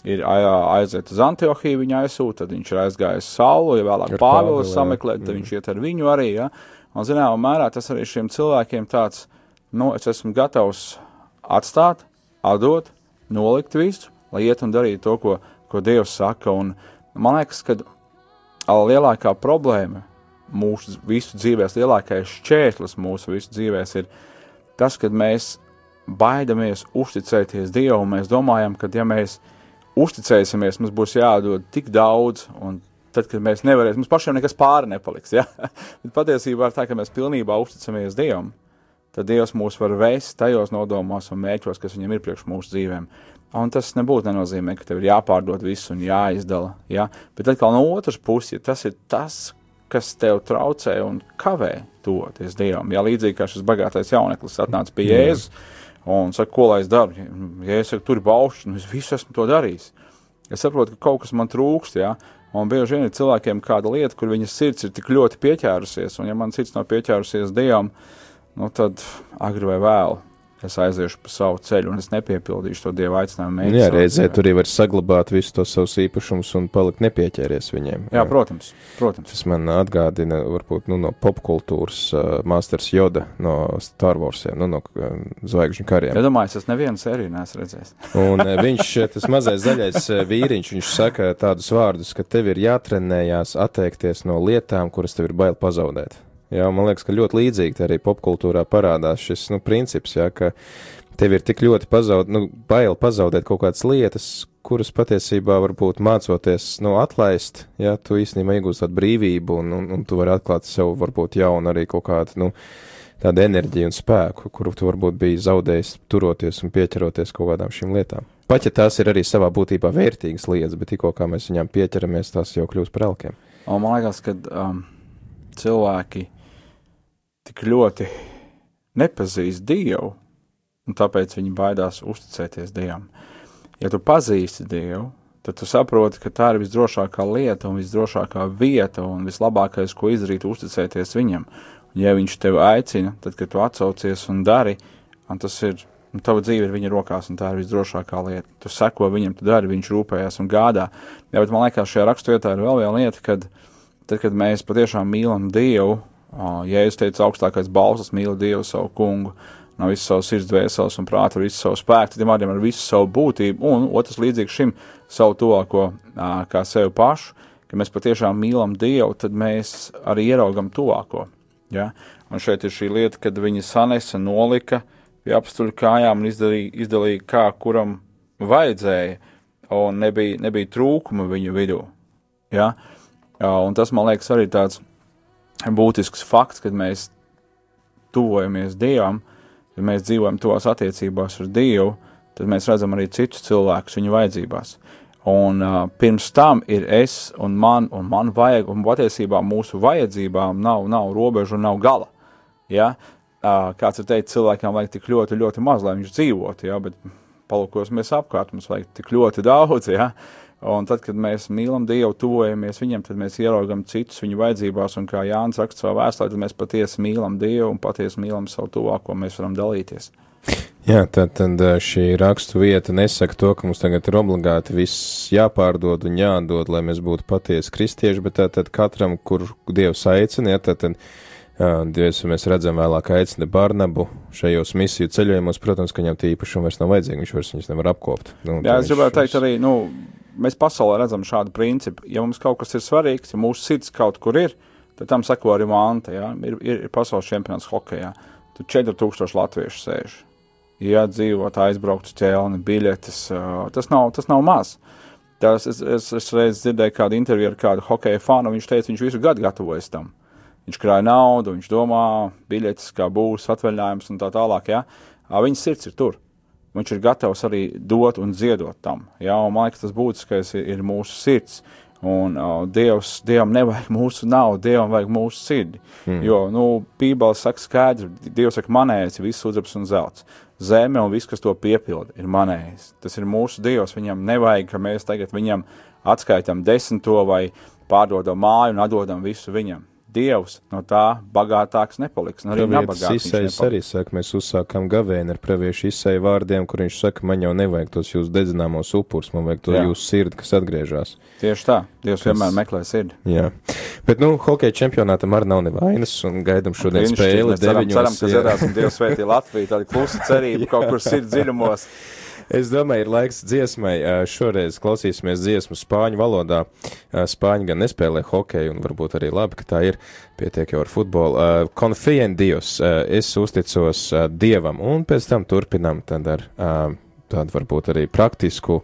Speaker 4: ir aiziet uz Antiohiju, viņa aizsūta, tad viņš ir aizgājis Saulu, ja vēlāk Pāvilu sameklēt, tad mm. viņš iet ar viņu arī, ja. Un, zināmā mērā, tas arī šiem cilvēkiem tāds, nu, es esmu gatavs atstāt, atdot, nolikt visu, lai iet un darītu to, ko ko Dievs saka. Un man liekas, ka lielākā problēma mūsu visu dzīvēs, lielākais šķērslis mūsu visu dzīvēs ir tas, ka mēs baidamies uzticēties Dievam. Mēs domājam, ka ja mēs uzticēsimies, mums būs jādod tik daudz, un tad, kad mēs nevarēsim, mums pašiem nekas pāri nepaliks. Ja? Bet patiesībā ir tā, ka mēs pilnībā uzticamies Dievam. Tad Dievs mūs var vēst tajos nodomos un mērķos, kas viņam ir priekš mūsu dzīvēm. Un tas nebūtu nenozīmē, ka tev ir jāpārdod viss un jāizdala. Ja? Bet atkal no otras puses, ja tas ir tas, kas tev traucē un kavē toties Dievam, ja līdzīgi kā šis bagātais jauneklis atnāca pie Jēzus un saka, ko lai es daru, ja es saku, tur ir baušs, un es visu esmu to darījis. Es saprotu, ka kaut kas man trūkst, ja? Un bieži vien ir cilvēkiem kāda lieta, kur viņas sirds ir tik ļoti pieķērusies, un ja man sirds nav pieķērusies Dievam, nu tad agri vai vēlu es aiziešu pa savu ceļu un es nepiepildīšu to dievu aicinājumu.
Speaker 2: Jā, reizē tur arī var saglabāt visus tos savus īpašumus un palikt nepieķēries viņiem.
Speaker 4: Jā, jā protams, protams.
Speaker 2: Tas man atgādina, varbūt, nu, no popkultūras uh, Masters Joda no Star Warsiem, nu, no uh, Zvaigžņu kariem.
Speaker 4: Ja domāju, es nevienu sēriju neesmu redzējis.
Speaker 2: un uh, viņš, tas mazais zaļais uh, vīriņš, viņš saka tādus vārdus, ka tev ir jātrenējās atteikties no lietām, kuras tev ir bail pazaudēt. Jā, man liekas, ka ļoti līdzīgi arī popkultūrā parādās šis nu, princips, jā, ka tev ir tik ļoti pazaud, nu, bail pazaudēt kaut kādas lietas, kuras patiesībā varbūt mācoties nu, atlaist, ja tu īstenībā iegūsi tādu brīvību un, un, un tu vari atklāt sev varbūt jaunu arī kaut kādu, nu, tādu enerģiju un spēku, kuru tu varbūt biji zaudējis turoties un pieķeroties kaut kādām šīm lietām. Pat ja tās ir arī savā būtībā vērtīgas lietas, bet tikko kā mēs viņām pieķeramies, tās jau kļūst par elkiem.
Speaker 4: Un man liekas, ka um, cilvēki tik ļoti nepazīst Dievu, un tāpēc viņi baidās uzticēties Dievam. Ja tu pazīsti Dievu, tad tu saproti, ka tā ir visdrošākā lieta un visdrošākā vieta un vislabākais, ko izdarīt, uzticēties Viņam. Un ja Viņš tevi aicina, tad, kad tu atsaucies un dari, un tas ir, un tava dzīve ir Viņa rokās, un tā ir visdrošākā lieta. Tu seko Viņam, tu dari, Viņš rūpējas un gādā. Jā, bet man liekas, šajā raksturvietā ir vēl viena lieta, kad, tad, kad mēs patiešām mīlam Dievu, Jēzus teica, augstākais balsts mīl Dievu savu kungu no visas savas sirds, dvēseles un prāta, ar visu savu spēku, tiem vārdiem ar visu savu būtību, un otrs līdzīgs šim savu tuvāko kā sevi pašu, ka mēs patiešām mīlam Dievu, tad mēs arī ieraugam tuvāko. Ja? Un šeit ir šī lieta, kad viņi sanesa, nolika pie apstuļu kājām un izdalīja, izdalīja kā kuram vajadzēja, un nebija, nebija trūkuma viņu vidū. Ja? Un tas, man liekas, arī tāds būtisks fakts, kad mēs tuvojamies Dievam, kad mēs dzīvojam tos attiecībās ar Dievu, tad mēs redzam arī citus cilvēkus viņu vajadzībās. Un uh, pirms tam ir es un man, un man vajag, un patiesībā mūsu vajadzībām nav, nav robežu un nav gala. Ja? Uh, kāds ir teicis, cilvēkam vajag tik ļoti, ļoti maz, lai viņš dzīvotu, ja? bet palūkosimies apkārt, mums vajag tik ļoti daudz. Ja? Un tad, kad mēs mīlam Dievu, tuvojamies viņam, tad mēs ieraugam citus viņu vajadzībās, un kā Jānis raksta savā vēstulē, tad mēs patiesi mīlam Dievu un patiesi mīlam savu tuvāko, mēs varam dalīties.
Speaker 6: Jā, tad, tad šī rakstu vieta nesaka to, ka mums tagad ir obligāti viss jāpārdod un jādod, lai mēs būtu patiesi kristieši, bet tad katram, kur Dievs aicina, ja, tad, tad Dievs, mēs redzam vēlāk aicina Barnabu šajos misiju ceļojumos, protams, ka viņam tie īpašumi vairs nav vajadzīgi, viņš vairs viņus nevar apkopt.
Speaker 4: Nu, Jā, es gribētu teikt arī, nu, mēs pasaulē redzam šādu principu. Ja mums kaut kas ir svarīgs, ja mūsu sirds kaut kur ir, tad tam sako arī manta, ja, ir, ir, ir pasaules čempionāts hokejā. Tur 4000 latviešu sēž ja dzīvot, aizbraukt uz ķēlni, biļetes. Tas nav, tas nav maz. Tas, es, es, es reiz dzirdēju kādu interviju ar kādu hokeja fanu, viņš teica, viņš visu gadu gatavojas tam. Viņš krāja naudu, viņš domā, biļetes, kā būs, atvaļinājums un tā tālāk. Ja? Viņa sirds ir tur. Viņš ir gatavs arī dot un ziedot tam. Ja? Un man liekas, tas būtiskais ir, ir mūsu sirds. Un uh, Dievs, Dievam nevajag mūsu naudu, Dievam vajag mūsu sirdi. Mm. Jo, nu, Bībele saka skaidri, Dievs saka, manējais ir viss sudrabs un zelts zeme un viss, kas to piepilda, ir manējis. Tas ir mūsu Dievs. Viņam nevajag, ka mēs tagad viņam atskaitām desmito vai pārdodam māju un atdodam visu viņam. Dievs no tā bagātāks nepaliks. Nu, arī
Speaker 6: Isais arī saka, mēs uzsākām gavēni ar praviešu Isai vārdiem, kur viņš saka, man jau nevajag tos jūs dedzināmos upurs, man vajag to jūsu sirdi, kas atgriežas.
Speaker 4: Tieši tā, Dievs kas... vienmēr meklē sirdi.
Speaker 6: Jā, bet, nu, hokeja čempionātam arī nav nevainas, un gaidam šodien spēli
Speaker 4: deviņos. Ceram, ka zedāsim Dievs svētī Latviju, tāda klusa cerība kaut kur sirds dziļumos.
Speaker 6: Es domāju, ir laiks dziesmai. Šoreiz klausīsimies dziesmu spāņu valodā. Spāņi gan nespēlē hokeju, un varbūt arī labi, ka tā ir pietiek jau ar futbolu. Confien Dios, es uzticos Dievam, un pēc tam turpinam tad ar tādu varbūt arī praktisku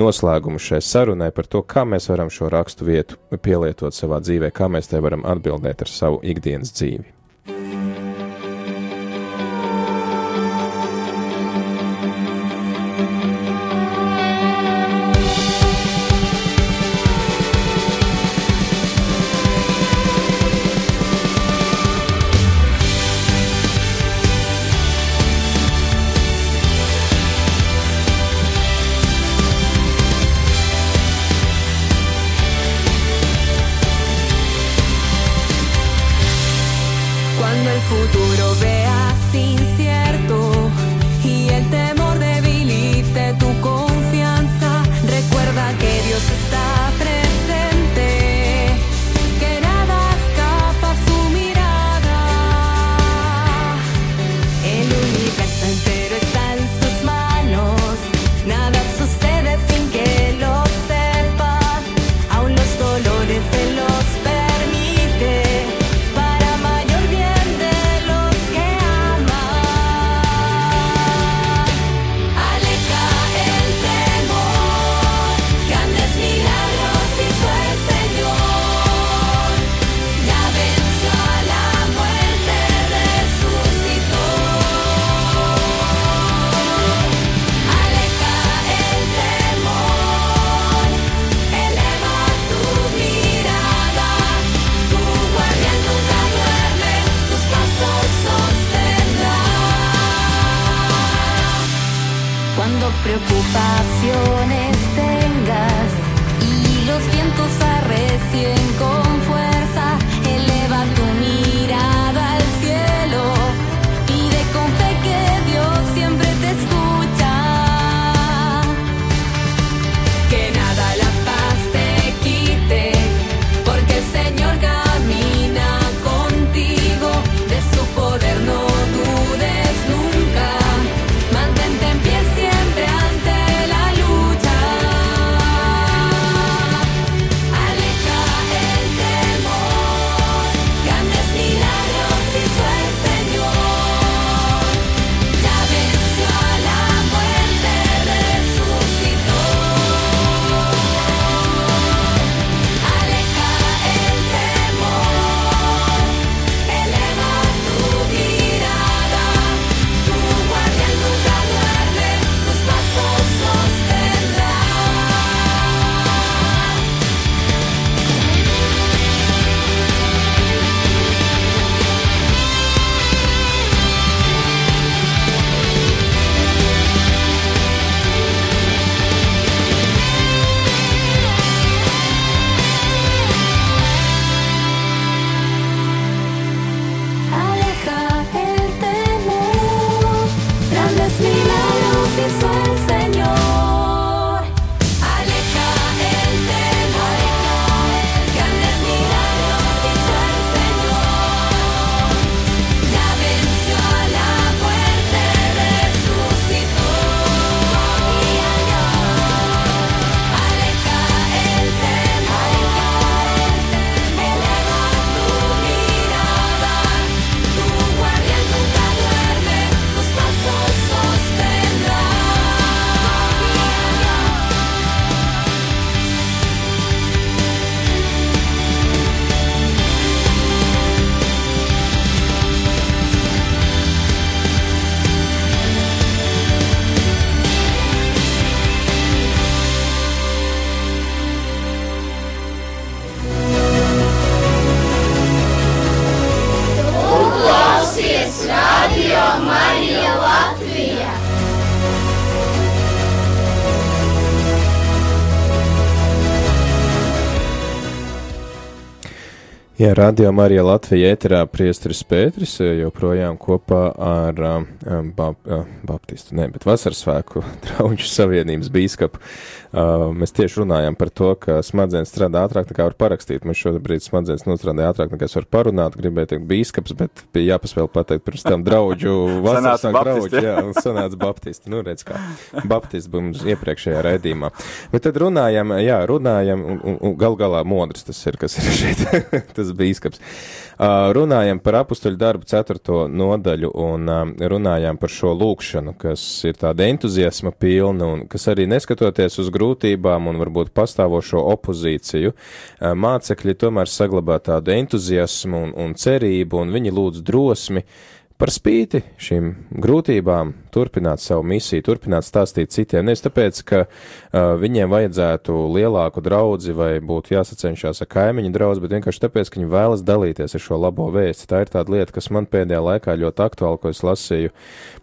Speaker 6: noslēgumu šai sarunai par to, kā mēs varam šo rakstu vietu pielietot savā dzīvē, kā mēs te varam atbildēt ar savu ikdienas dzīvi.
Speaker 2: Jā, radio Marija Latvija ēterā priesteris Pēteris joprojām kopā ar um, bap, uh, Baptistu, ne, bet Vasarsvēku draugu savienības bīskapu. Uh, mēs tieši runājam par to, ka smadzenes strādā ātrāk nekā var parakstīt. Mēs šobrīd smadzenes nostrādāja ātrāk nekā es varu parunāt, gribēju teikt bīskaps, bet bija jāpaspēl pateikt pirms tam draudžu Vasarsvēku draudžu, jā, un sanāca Baptisti. Nu, redz kā, Baptisti mums iepriekšējā raidījumā. Bet tad runājam, jā, runājam, un, un, un gal galā modrs tas ir, kas ir šeit. tas bīskaps. Uh, runājam par apustuļu darbu ceturto nodaļu un uh, runājām par šo lūkšanu, kas ir tāda entuziasma pilna un kas arī neskatoties uz grūtībām un varbūt pastāvošo opozīciju, uh, mācekļi tomēr saglabā tādu entuziasmu un, un cerību un viņi lūdz drosmi par spīti šīm grūtībām turpināt savu misiju, turpināt stāstīt citiem. Nevis tāpēc, ka uh, viņiem vajadzētu lielāku draudzi vai būtu jāsacenšās ar kaimiņu draudzi, bet vienkārši tāpēc, ka viņi vēlas dalīties ar šo labo vēsti. Tā ir tāda lieta, kas man pēdējā laikā ļoti aktuāli, ko es lasīju.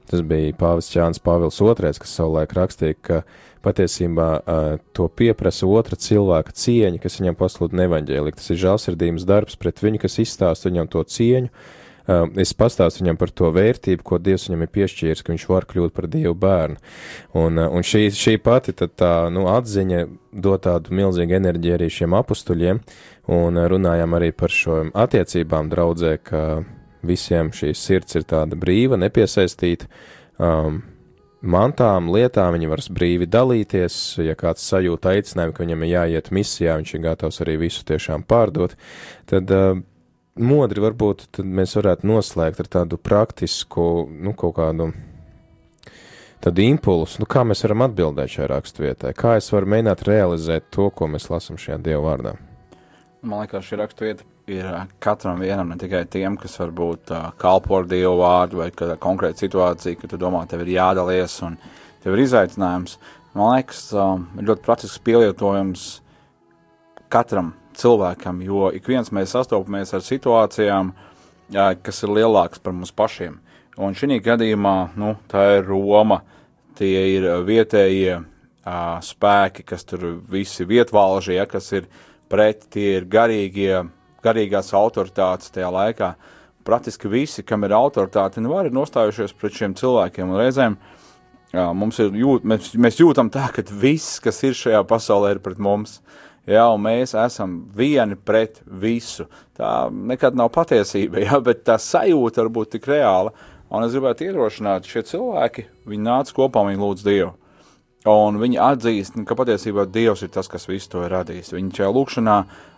Speaker 2: Tas bija Pāvis Čāns Pāvils II, kas savulaik rakstīja, ka patiesībā uh, to pieprasa otra cilvēka cieņa, kas viņam pasludina evaņģēlī. Tas ir žēlsirdības darbs pret viņu, kas izstāsta viņam to cieņu es pastāstu viņam par to vērtību, ko Dievs viņam ir piešķīris, ka viņš var kļūt par Dievu bērnu. Un, un šī, šī pati tā, nu, atziņa dod tādu milzīgu enerģiju arī šiem apstuļiem, un runājām arī par šo attiecībām draudzē, ka visiem šī sirds ir tāda brīva, nepiesaistīta. Um, mantām, lietām, viņi var brīvi dalīties. Ja kāds sajūta aicinājumu, ka viņam ir jāiet misijā, viņš ir gatavs arī visu tiešām pārdot, tad uh, modri varbūt tad mēs varētu noslēgt ar tādu praktisku, nu, kaut kādu tādu impulsu, nu, kā mēs varam atbildēt šajā raksturvietā, kā es varu mēģināt realizēt to, ko mēs lasām šajā Dieva vārdā.
Speaker 4: Man liekas, šī raksturvieta ir katram vienam, ne tikai tiem, kas varbūt uh, kalpo ar Dievu vārdu vai kādā konkrēta situācija, ka tu domā, tev ir jādalies un tev ir izaicinājums. Man liekas, uh, ļoti praktisks pielietojums katram cilvēkam, jo ik viens mēs sastopamies ar situācijām, jā, kas ir lielākas par mums pašiem. Un šī gadījumā nu, tā ir Roma, tie ir vietējie spēki, kas tur visi vietvalži, ja, kas ir pret, tie ir garīgie, garīgās autoritātes tajā laikā. Praktiski visi, kam ir autoritāte, nu ir nostājušies pret šiem cilvēkiem un reizēm. Jā, mums ir jūt, mēs, mēs jūtam tā, ka viss, kas ir šajā pasaulē, ir pret mums. Uh, jā, un mēs esam vieni pret visu. Tā nekad nav patiesība, jā, bet tā sajūta var būt tik reāla. Un es gribētu iedrošināt, šie cilvēki, viņi nāca kopā, viņi lūdz Dievu. Un viņi atzīst, ka patiesībā Dievs ir tas, kas visu to ir radījis. Viņi šajā lūkšanā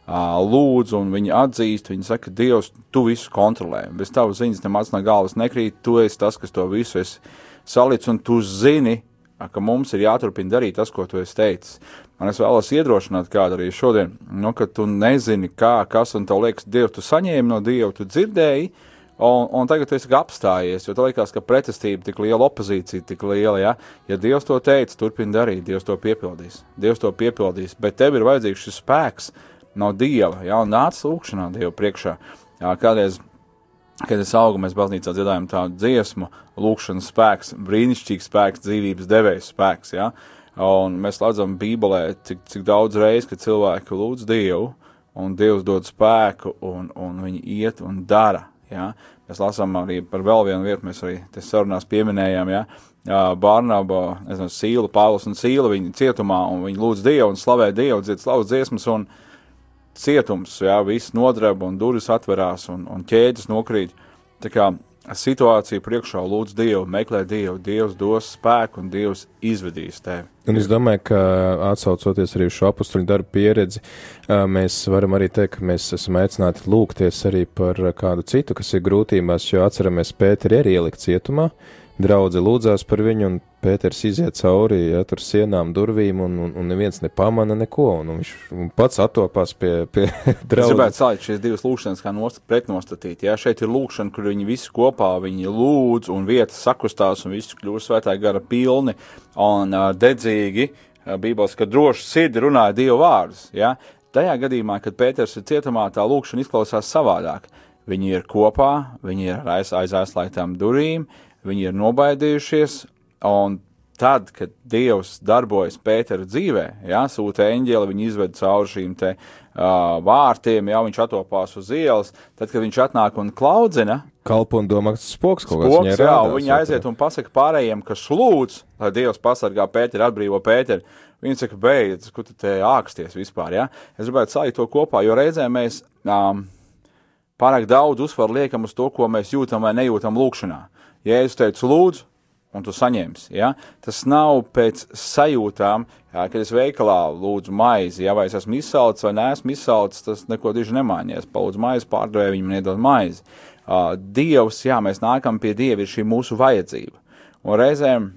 Speaker 4: lūdz, un viņi atzīst, viņi saka, Dievs, tu visu kontrolē. Bez tavas ziņas nemaz no galvas nekrīt, tu esi tas, kas to visu esi salicis, un tu zini, ka mums ir jāturpina darīt tas, ko tu esi teicis. Un es vēlos iedrošināt kādu arī šodien, nu, ka tu nezini, kā, kas, un tev liekas, Dievu, tu saņēmi no Dieva, tu dzirdēji, un, un tagad tu esi apstājies, jo tev liekas, ka pretestība tik liela, opozīcija tik liela, ja, ja Dievs to teica, turpina darīt, Dievs to piepildīs, Dievs to piepildīs, bet tev ir vajadzīgs šis spēks no Dieva, ja, un nāc lūkšanā Dievu priekšā. Jā, kādreiz kad es augu, mēs baznīcā dziedājam tādu dziesmu, lūkšanas spēks, brīnišķīgs spēks, dzīvības devējs spēks. Ja? Un mēs redzam Bībelē, cik, cik daudz reizes, kad cilvēki lūdz Dievu, un Dievs dod spēku, un, un viņi iet un dara. Ja? Mēs lasām arī par vēl vienu vietu, mēs arī te sarunās pieminējām, ja? Bārnaba, nezinu, Sīla, Pāvils un Sīla, viņi cietumā, un viņi lūdz Dievu un slavē Dievu, dzied slavas dziesmas, un cietums, jā, viss nodreba un durvis atverās un, un ķēdes nokrīt. Tā kā situācija priekšā lūdz Dievu, meklē Dievu, Dievs dos spēku un Dievs izvedīs tevi.
Speaker 2: Un es domāju, ka atsaucoties arī uz šo apakstuļu darbu pieredzi, mēs varam arī teikt, ka mēs esam aicināti lūgties arī par kādu citu, kas ir grūtībās, jo atceramies, Pēteri ir ielikt cietumā, Draudze lūdzās par viņu, un Pēters iziet cauri ja, tur sienām, durvīm, un, un, un neviens nepamana neko. Un, un viņš un pats attopās pie, pie draudzes.
Speaker 4: Es gribētu sākt šīs divas lūkšanas, kā nost, pretnostatīt. Ja šeit ir lūkšana, kur viņi visi kopā, viņi lūdz, un vietas sakustās, un viss kļūst svētā gara pilni un uh, dedzīgi. Uh, Bībeles, ka droši sirdi runāja Dievu vārdus. Ja? Tajā gadījumā, kad Pēters ir cietumā, tā lūkšana izklausās savādāk. Viņi ir kopā, viņi ir aiz, aiz aizslēgtām durvīm, viņi ir nobaidījušies, un tad, kad Dievs darbojas Pētera dzīvē, jā, sūta eņģeli, viņi izved cauri šīm te uh, vārtiem, jā, viņš atopās uz ielas, tad, kad viņš atnāk un klaudzina,
Speaker 2: kalpo un domā, ka tas spoks kaut
Speaker 4: kāds
Speaker 2: spoks, jā,
Speaker 4: rādās, viņi aiziet un pasaka pārējiem, kas lūdz, lai Dievs pasargā Pēteru, atbrīvo Pēteru. Viņi saka, beidz, kur tu te āksties vispār. Ja? Es gribētu salikt to kopā, jo reizē mēs um, pārāk daudz uzsvaru liekam uz to, ko mēs jūtam vai nejūtam lūkšanā. Ja es teicu, lūdzu, un tu saņemsi. Ja? Tas nav pēc sajūtām, ja, kad es veikalā lūdzu maizi, ja vai es esmu izsalcis vai neesmu izsalcis, tas neko diži nemainījies. Palūdzu maizi, pārdevēju viņam nedod maizi. Uh, Dievs, jā, mēs nākam pie Dieva, ir šī mūsu vajadzība. Un reizēm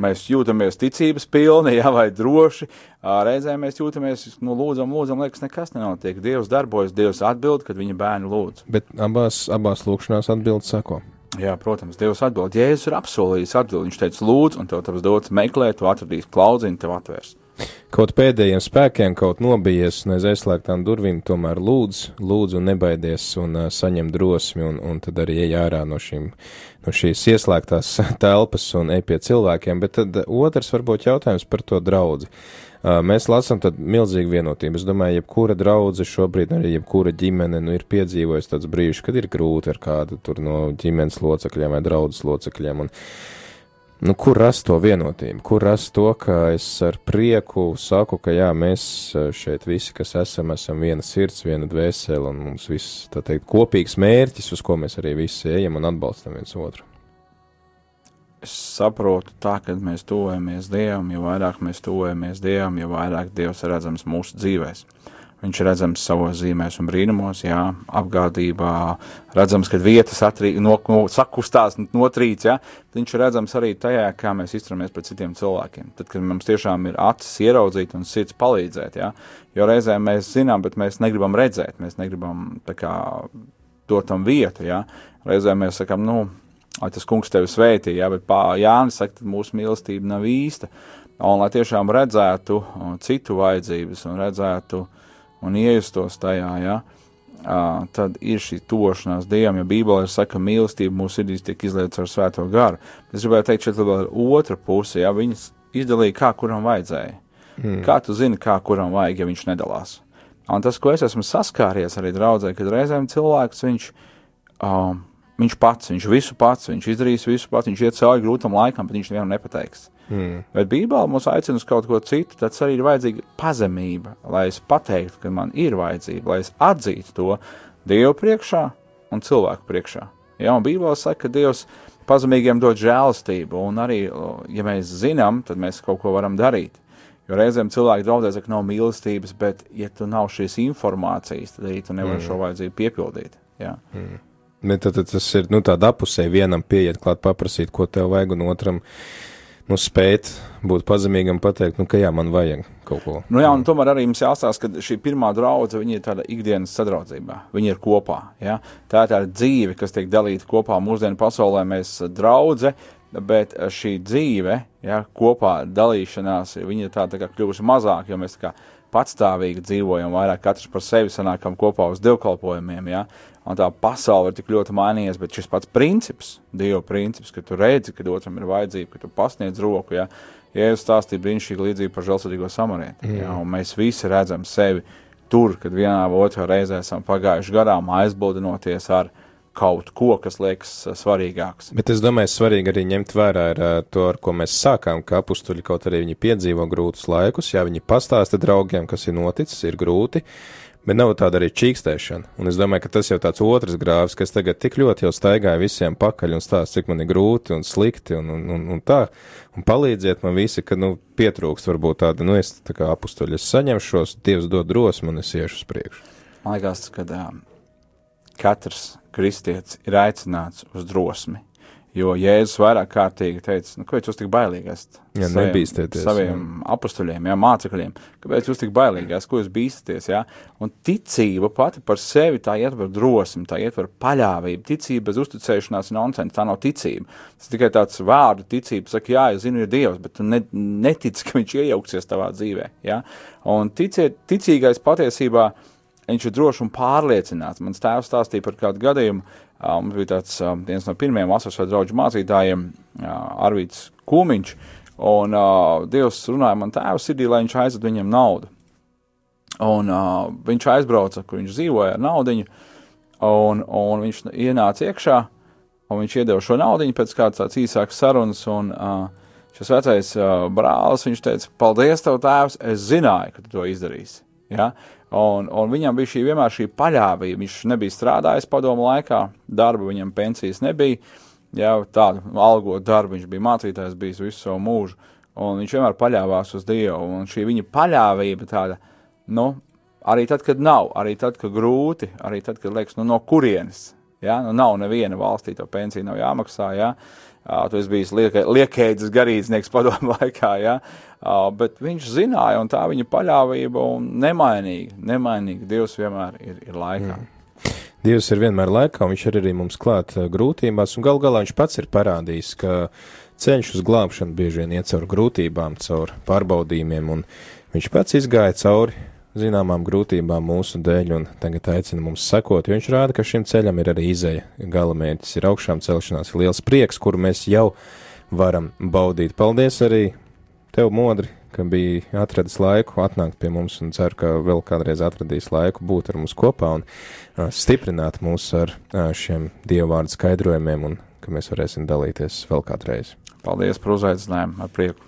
Speaker 4: mēs jūtamies ticības pilni, ja, vai droši. Reizēm mēs jūtamies, nu, lūdzam, lūdzam, liekas, nekas nenotiek. Dievs darbojas, Dievs atbild, kad viņa bērni lūdz.
Speaker 2: Bet abās, abās lūkšanās atbildes sako.
Speaker 4: Jā, protams, Dievs atbild. Jēzus ir apsolījis atbild. Viņš teica, lūdzu, un tev tas dots meklēt, tu atradīsi klaudziņu, tev atvērs.
Speaker 2: Kaut pēdējiem spēkiem, kaut nobijies un aiz aizslēgtām durvīm, tomēr lūdz, lūdz un nebaidies un uh, saņem drosmi, un, un tad arī ej ārā no, šīm, no šīs ieslēgtās telpas un ej pie cilvēkiem. Bet tad otrs varbūt jautājums par to draudzi. Uh, Mēs lasām milzīgu vienotību. Es domāju, jebkura draudzene šobrīd, arī jebkura ģimene, nu, ir piedzīvojusi tāds brīžs, kad ir grūti ar kādu no ģimenes locekļiem vai draudzes locekļiem. Un, nu, kur rast to vienotību? Kur rast to, ka es ar prieku saku, ka jā, mēs šeit visi, kas esam, esam viena sirds, viena dvēsele, un mums viss, tā teikt, kopīgs mērķis, uz ko mēs arī visi ejam un atbalstam viens otru
Speaker 4: es saprotu, tā, ka mēs tuvojamies Dievam, jo vairāk mēs tuvojamies Dievam, jo vairāk Dievs redzams mūsu dzīvēm. Viņš ir redzams savos zīmēs un brīnumos, jā, apgādībā, redzams, kad vietas atrī, no, no, sakustās, notrīc, jā. Viņš ir redzams arī tajā, kā mēs izturamies pret citiem cilvēkiem. Tad, kad mums tiešām ir acis ieraudzīt un sirds palīdzēt, jā. Jo reizēm mēs zinām, bet mēs negribam redzēt, mēs negribam, kā, dot tam vietu, jā. Reizēm mēs sakam, nu, lai tas kungs tevi svētī, jā, bet pā, Jānis saka, ka mūsu mīlestība nav īsta. Un lai tiešām redzētu citu vajadzības un redzētu un iejustos tajā, jā, tad ir šī tošanās Dievam, jo Bībelē ir saka, ka mīlestība mūsu sirdīs tiek izlietas ar svēto garu. Es gribēju teikt, šeit vēl ir otra puse, jā, viņas izdalīja, kā kuram vajadzēja. Mm. Kā tu zini, kā kuram vajag, ja viņš nedalās? Un tas, ko es esmu saskāries arī draudzē, kad reizēm cilvēks, viņš, um, Viņš pats, viņš visu pats, viņš izdarīs visu pats, viņš iet cauri grūtam laikam, bet viņš nevienam nepateiks. Mm. Bet Bībelē mums aicina uz kaut ko citu, tad arī ir vajadzīga pazemība, lai es pateiktu, ka man ir vajadzība, lai es atzītu to Dievu priekšā un cilvēku priekšā. Ja, un Bībelē saka, ka Dievs pazemīgiem dod žēlastību, un arī, ja mēs zinām, tad mēs kaut ko varam darīt. Jo reizēm cilvēki draudēs, ka nav mīlestības, bet, ja tu nav šīs informācijas, tad arī tu nevari mm. šo vajadzību piepildīt. Ja. Mm.
Speaker 2: Tad, tad tas ir nu, tādā apusē, vienam pieiet klāt, paprasīt, ko tev vajag, un otram nu, spēt būt pazemīgam, pateikt, nu, ka jā, man vajag kaut ko.
Speaker 4: Nu, jā, un tomēr arī mums jāstāsta, ka šī pirmā draudzene ir tāda ikdienas sadraudzībā. Viņi ir kopā. Ja? Tā ir tāda dzīve, kas tiek dalīta kopā mūsdienu pasaulē. Mēs draudzē, bet šī dzīve, ja, kopā dalīšanās, viņa tā, tā kā kļuvusi mazāk, jo mēs tā kā patstāvīgi dzīvojam, vairāk katrs par sevi sanākam kopā uz dievkalpojumiem. Ja? un tā pasaule ir tik ļoti mainījies, bet šis pats princips, Dieva princips, ka tu redzi, ka otram ir vajadzība, ka tu pasniedz roku, ja, ja es stāstīju brīnišķīgi līdzību par žēlsirdīgo samarieti, mm. ja, un mēs visi redzam sevi tur, kad vienā vai otrā reizē esam pagājuši garām aizbildinoties ar kaut ko, kas liekas svarīgāks.
Speaker 2: Bet es domāju, svarīgi arī ņemt vērā ar to, ar ko mēs sākām, ka apustuļi kaut arī viņi piedzīvo grūtus laikus, ja viņi pastāsta draugiem, kas ir noticis, ir grūti, Bet nav tāda arī čīkstēšana. Un es domāju, ka tas jau tāds otrs grāvs, kas tagad tik ļoti jau staigāja visiem pakaļ un stāsta, cik man ir grūti un slikti un, un, un, un tā. Un palīdziet man visi, ka, nu, pietrūkst varbūt tāda, nu, es tā kā apustuļi, es saņemšos, Dievs dod drosmi un es iešu uz priekšu.
Speaker 4: Man liekas, ka um, katrs kristietis ir aicināts uz drosmi. Jo Jēzus vairāk kārtīgi teica, nu, kāpēc jūs tik bailīgi esat?
Speaker 2: Jā, saviem, nebīsties.
Speaker 4: Saviem jā. apustuļiem, jā, mācekļiem. Kāpēc jūs tik bailīgi esat? Ko jūs bīstaties? Jā? Un ticība pati par sevi tā ietver drosmi, tā ietver paļāvību. Ticība bez uzticēšanās ir nonsens, tā nav ticība. Tas tikai tāds vārdu ticība, saka, jā, es zinu, ir Dievs, bet tu ne, netici, ka viņš iejauksies tavā dzīvē. Jā? Un ticiet, ticīgais patiesībā viņš ir drošs un pārliecināts. Mans tēvs stāstīja par kādu gadījumu, Mums bija tāds viens no pirmajiem vasaras vai draugu mācītājiem, Arvīts Kūmiņš, Un uh, Dievs runāja man tēvu sirdī, lai viņš aizved viņam naudu. Un uh, viņš aizbrauca, kur viņš dzīvoja ar naudiņu, un, un viņš ienāca iekšā, un viņš iedeva šo naudiņu pēc kādas īsākas sarunas, un uh, šis vecais uh, brālis, viņš teica, paldies tev tēvs, es zināju, ka tu to izdarīsi. Ja? Un, un viņam bija šī vienmēr šī paļāvība. Viņš nebija strādājis padomu laikā, darba viņam pensijas nebija. Jā, tādu algotu darbu viņš bija mācītājs, bijis visu savu mūžu. Un viņš vienmēr paļāvās uz Dievu. Un šī viņa paļāvība tāda, nu, arī tad, kad nav, arī tad, kad grūti, arī tad, kad liekas, nu, no kurienes. Ja? Nu, nav neviena valstī, to pensiju nav jāmaksā. Ja? Uh, tu esi bijis lieka, liekēdzis garīdznieks padomu laikā, ja? bet viņš zināja, un tā viņa paļāvība un nemainīga, nemainīga Dievs vienmēr ir, ir laikā. Mm.
Speaker 2: Dievs ir vienmēr laikā, un viņš ir arī mums klāt grūtībās, un gal galā viņš pats ir parādījis, ka ceļš uz glābšanu bieži vien iet caur grūtībām, caur pārbaudījumiem, un viņš pats izgāja cauri zināmām grūtībām mūsu dēļ, un tagad aicina mums sekot, jo viņš rāda, ka šim ceļam ir arī izēja. Galamērķis ir augšām celšanās, ir liels prieks, kuru mēs jau varam baudīt. Paldies arī tev, Modri, ka biji atradis laiku atnākt pie mums, un ceru, ka vēl kādreiz atradīs laiku būt ar mums kopā un uh, stiprināt mūs ar uh, šiem dievvvārdu skaidrojumiem, un ka mēs varēsim dalīties vēl kādreiz.
Speaker 4: Paldies par uzaicinājumu, ar prieku!